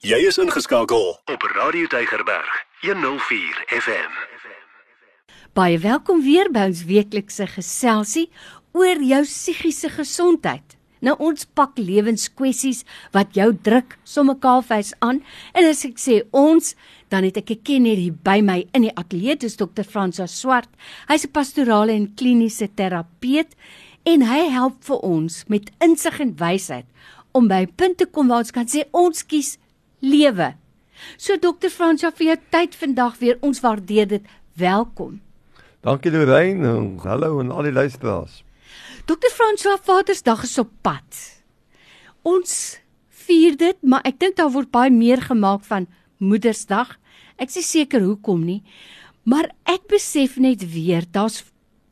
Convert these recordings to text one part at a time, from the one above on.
Jy is ingeskakel op Radio Tygerberg 104 FM. Baie welkom weer by ons weeklikse geselsie oor jou psigiese gesondheid. Nou ons pak lewenskwessies wat jou druk somme kaalvuis aan en as ek sê ons dan het ek 'n kenner hier by my in die ateljee dis dokter Fransa Swart. Hy's 'n pastorale en kliniese terapeut en hy help vir ons met insig en wysheid om by punte kom waar ons kan sê ons kies lewe. So dokter Fransja vir jou tyd vandag weer. Ons waardeer dit. Welkom. Dankie Lorraine en hallo aan al die luisteraars. Dokter Fransja Vadersdag is op pad. Ons vier dit, maar ek dink daar word baie meer gemaak van Moedersdag. Ek is seker hoekom nie. Maar ek besef net weer, daar's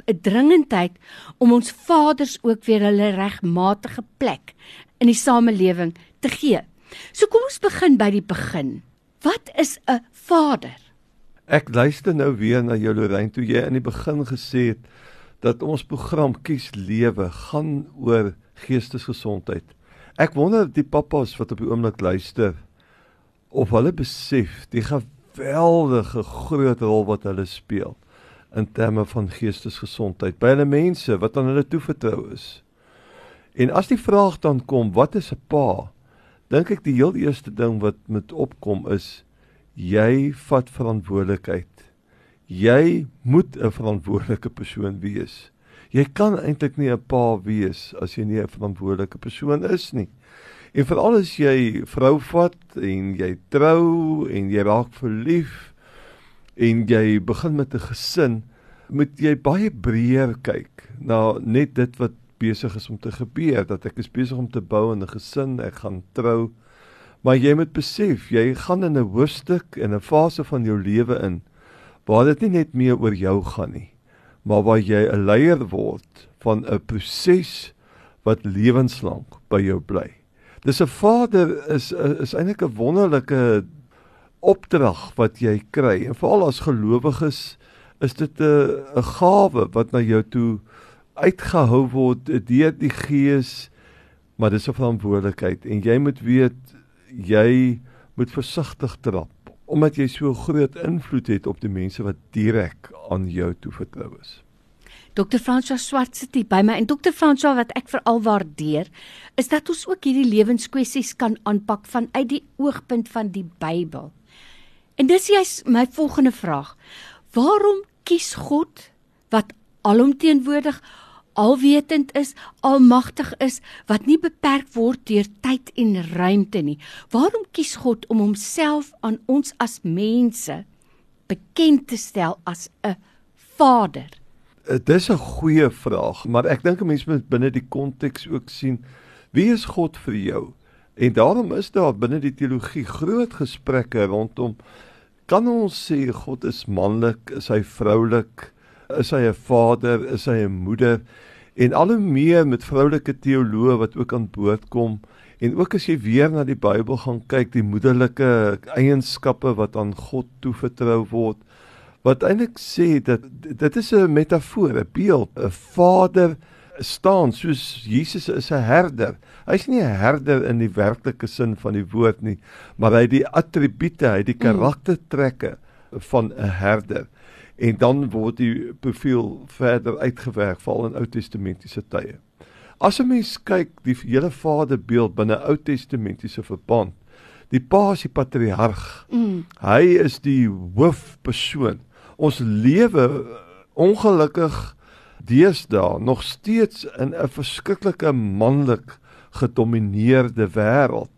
'n dringendheid om ons vaders ook weer hulle regmatige plek in die samelewing te gee. So kom ons begin by die begin. Wat is 'n vader? Ek luister nou weer na jou Lorraine toe jy in die begin gesê het dat ons program kies lewe gaan oor geestesgesondheid. Ek wonder die pappas wat op die oomblik luister of hulle besef die geweldige groot rol wat hulle speel in terme van geestesgesondheid by hulle mense wat aan hulle toevertrou is. En as die vraag dan kom, wat is 'n pa? Dink ek die heel eerste ding wat met opkom is jy vat verantwoordelikheid. Jy moet 'n verantwoordelike persoon wees. Jy kan eintlik nie 'n pa wees as jy nie 'n verantwoordelike persoon is nie. En veral as jy vrou vat en jy trou en jy raak verlief en jy begin met 'n gesin, moet jy baie breër kyk na net dit wat besig is om te gebeur, dat ek is besig om te bou 'n gesin, ek gaan trou. Maar jy moet besef, jy gaan in 'n hoofstuk en 'n fase van jou lewe in waar dit nie net meer oor jou gaan nie, maar waar jy 'n leier word van 'n proses wat lewenslank by jou bly. Dis 'n vader is is eintlik 'n wonderlike opdrag wat jy kry. En veral as gelowiges is dit 'n 'n gawe wat na jou toe uitgehou word deur die Gees, maar dis 'n verantwoordelikheid en jy moet weet jy moet versigtig trap omdat jy so groot invloed het op die mense wat direk aan jou toevertrou is. Dr. François Swart sit hier by my en Dr. François wat ek veral waardeer is dat ons ook hierdie lewenskwessies kan aanpak vanuit die oogpunt van die Bybel. En dis jy's my volgende vraag. Waarom kies God wat alomteenwoordig alwetend is, almagtig is, wat nie beperk word deur tyd en ruimte nie. Waarom kies God om homself aan ons as mense bekend te stel as 'n Vader? Eh, dit is 'n goeie vraag, maar ek dink 'n mens moet binne die konteks ook sien wie is God vir jou? En daarom is daar binne die teologie groot gesprekke rondom kan ons sê God is manlik, is hy vroulik? Is hy 'n vader, is hy 'n moeder en al hoe meer met vroulike teoloë wat ook aan boord kom en ook as jy weer na die Bybel gaan kyk die moederlike eienskappe wat aan God toevertrou word wat eintlik sê dat dit is 'n metafoor, 'n beeld, 'n vader staan soos Jesus is 'n herder. Hy's nie 'n herder in die werklike sin van die woord nie, maar hy het die attribute, hy het die mm. karaktertrekke van 'n herder en dan word die profiel verder uitgewerk val in Ou Testamentiese tye. As 'n mens kyk die hele Vaderbeeld binne Ou Testamentiese verband, die Pa is die patriarg. Mm. Hy is die hoofpersoon. Ons lewe ongelukkig deesdae nog steeds in 'n verskriklike manlik gedomeineerde wêreld.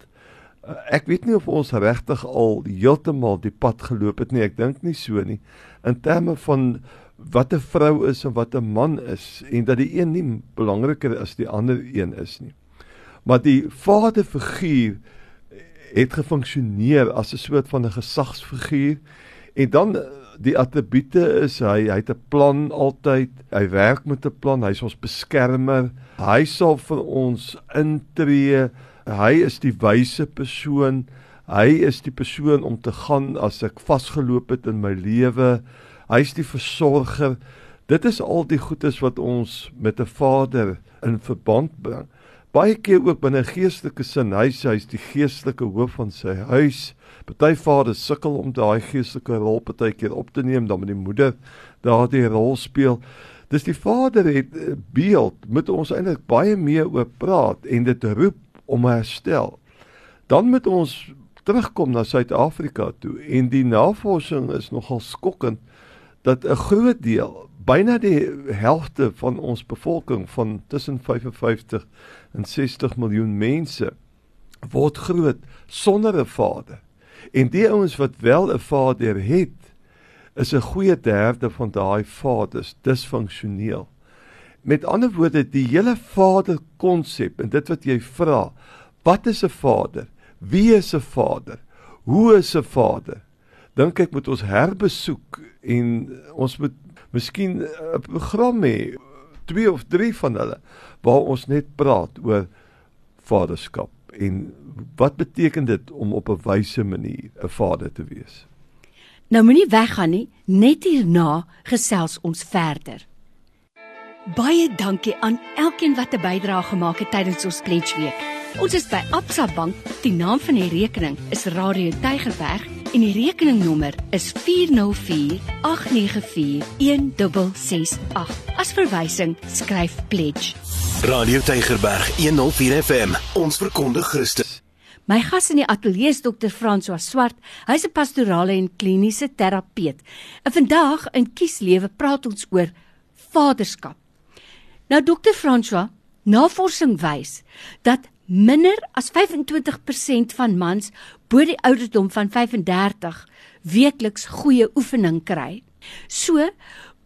Ek weet nie of ons regtig al heeltemal die pad geloop het nie. Ek dink nie so nie in terme van wat 'n vrou is en wat 'n man is en dat die een nie belangriker as die ander een is nie. Maar die vaderfiguur het gefunksioneer as 'n soort van 'n gesagsfiguur en dan die attribute is hy hy het 'n plan altyd, hy werk met 'n plan, hy's ons beskermer, hy sal vir ons intree, hy is die wyse persoon, Hy is die persoon om te gaan as ek vasgeloop het in my lewe. Hy's die versorger. Dit is al die goedes wat ons met 'n Vader in verband bring. baie keer ook binne geestelike sin, hy's hy's die geestelike hoof van sy huis. Party vaders sukkel om daai geestelike rol partykeer op te neem, dan moet die moeder daardie rol speel. Dis die vader het eh, beeld moet ons eintlik baie meer oor praat en dit roep om herstel. Dan moet ons terugkom na Suid-Afrika toe en die navorsing is nogal skokkend dat 'n groot deel, byna die helfte van ons bevolking van tussen 55 en 60 miljoen mense word groot sonder 'n vader. En die ouens wat wel 'n vader het, is 'n goeie derde van daai vaders disfunksioneel. Met ander woorde, die hele vader konsep en dit wat jy vra, wat is 'n vader? Wie is 'n vader? Hoe is 'n vader? Dink ek moet ons herbesoek en ons moet miskien 'n program hê, twee of drie van hulle waar ons net praat oor vaderskap en wat beteken dit om op 'n wyse manier 'n vader te wees? Nou moenie weggaan nie, net hierna gesels ons verder. Baie dankie aan elkeen wat 'n bydrae gemaak het tydens ons pledge week. Ons is by Absa Bank. Die naam van die rekening is Radio Tygerberg en die rekeningnommer is 4048941668. As verwysing skryf pledge. Radio Tygerberg 104 FM. Ons verkondig Christus. My gas in die ateljee is Dr. François Swart. Hy's 'n pastorale en kliniese terapeut. En vandag in Kieslewe praat ons oor vaderskap. Nou Dr. François, navorsing wys dat minder as 25% van mans bo die ouderdom van 35 weekliks goeie oefening kry. So,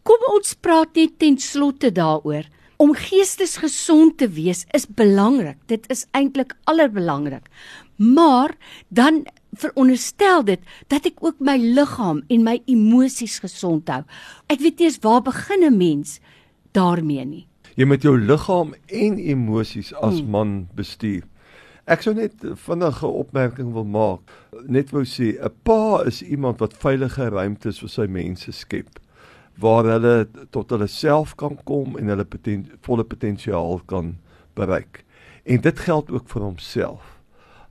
kom ons praat net ten slotte daaroor. Om geestesgesond te wees is belangrik. Dit is eintlik allerbelangrik. Maar dan veronderstel dit dat ek ook my liggaam en my emosies gesond hou. Ek weet nie eens waar begin 'n mens daarmee nie. Jy met jou liggaam en emosies as hmm. man bestuur. Ek sou net vinnige opmerking wil maak. Net wou sê 'n pa is iemand wat veilige ruimtes vir sy mense skep waar hulle tot hulle self kan kom en hulle poten, volle potensiaal kan bereik. En dit geld ook vir homself.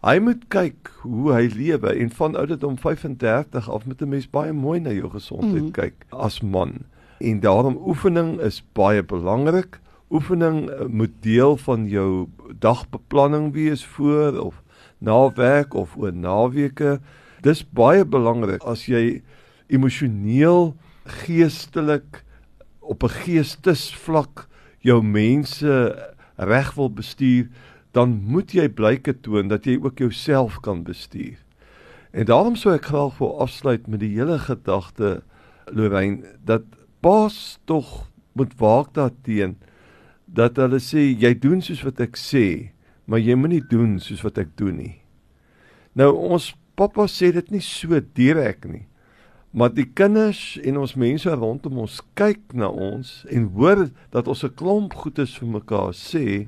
Hy moet kyk hoe hy lewe en van ouderdom 35 af met 'n mens baie mooi na jou gesondheid mm. kyk as man. En daarom oefening is baie belangrik. Oefening eh, moet deel van jou dagbeplanning wees voor of na werk of oor naweke. Dis baie belangrik as jy emosioneel, geestelik op 'n geestesvlak jou mense reg wil bestuur dan moet jy blyke toon dat jy ook jouself kan bestuur. En daarom sou ek graag wil afsluit met die hele gedagte Lorraine dat paas tog moet waak daarteen dat hulle sê jy doen soos wat ek sê, maar jy moenie doen soos wat ek doen nie. Nou ons pappa sê dit nie so direk nie. Maar die kinders en ons mense rondom ons kyk na ons en hoor dat ons 'n klomp goedes vir mekaar sê,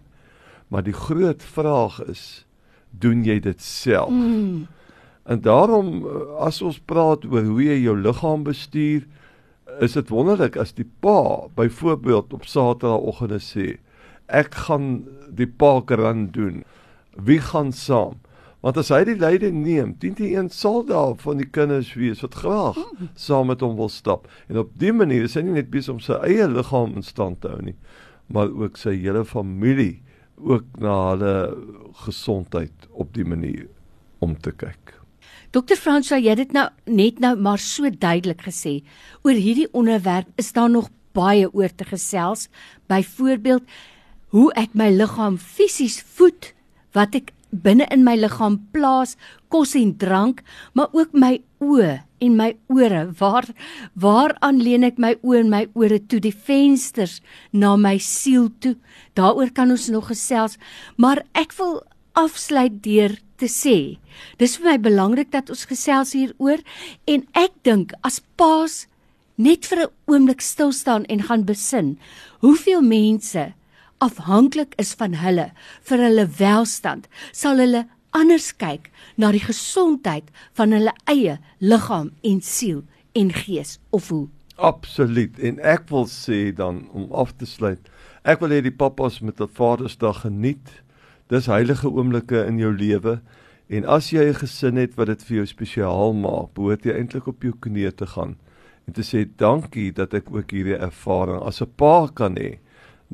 Maar die groot vraag is, doen jy dit self? Mm. En daarom as ons praat oor hoe jy jou liggaam bestuur, is dit wonderlik as die pa byvoorbeeld op Saterdagoggende sê, ek gaan die parkrun doen. Wie gaan saam? Want as hy die leiding neem, 10 teen 1 sal daar van die kinders wees wat graag saam met hom wil stap. En op dié manier is hy nie net besig om sy eie liggaam in stand te hou nie, maar ook sy hele familie ook na hulle gesondheid op die manier om te kyk. Dokter Franswa, jy het dit nou net nou maar so duidelik gesê. Oor hierdie onderwerp is daar nog baie oor te gesels. Byvoorbeeld hoe ek my liggaam fisies voed, wat ek binne in my liggaam plaas, kos en drank, maar ook my oë en my ore. Waar waaraan leen ek my oë en my ore toe die vensters na my siel toe? Daaroor kan ons nog gesels, maar ek wil afsluit deur te sê. Dis vir my belangrik dat ons gesels hieroor en ek dink as paas net vir 'n oomblik stil staan en gaan besin. Hoeveel mense afhanklik is van hulle vir hulle welstand, sal hulle anders kyk na die gesondheid van hulle eie liggaam en siel en gees of hoe? Absoluut. En ek wil sê dan om af te sluit, ek wil hê die pappas met 'n Vadersdag geniet Dis heilige oomblikke in jou lewe en as jy 'n gesin het wat dit vir jou spesiaal maak, behoort jy eintlik op jou knieë te gaan en te sê dankie dat ek ook hierdie ervaring as 'n pa kan hê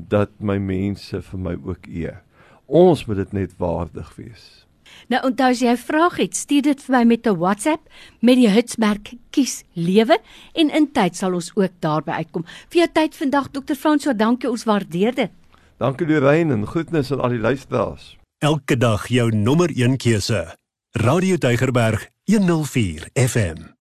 dat my mense vir my ook eer. Ons moet dit net waardig wees. Nou onthou as jy 'n vraag het, stuur dit vir my met 'n WhatsApp met die hitsmerk kies lewe en in tyd sal ons ook daarby uitkom. Vir jou tyd vandag Dr. Franso, dankie ons waardeer dit. Dankie Lorraine en groetnis aan al die luisteraars. Elke dag jou nommer 1 keuse. Radio Deugerberg 104 FM.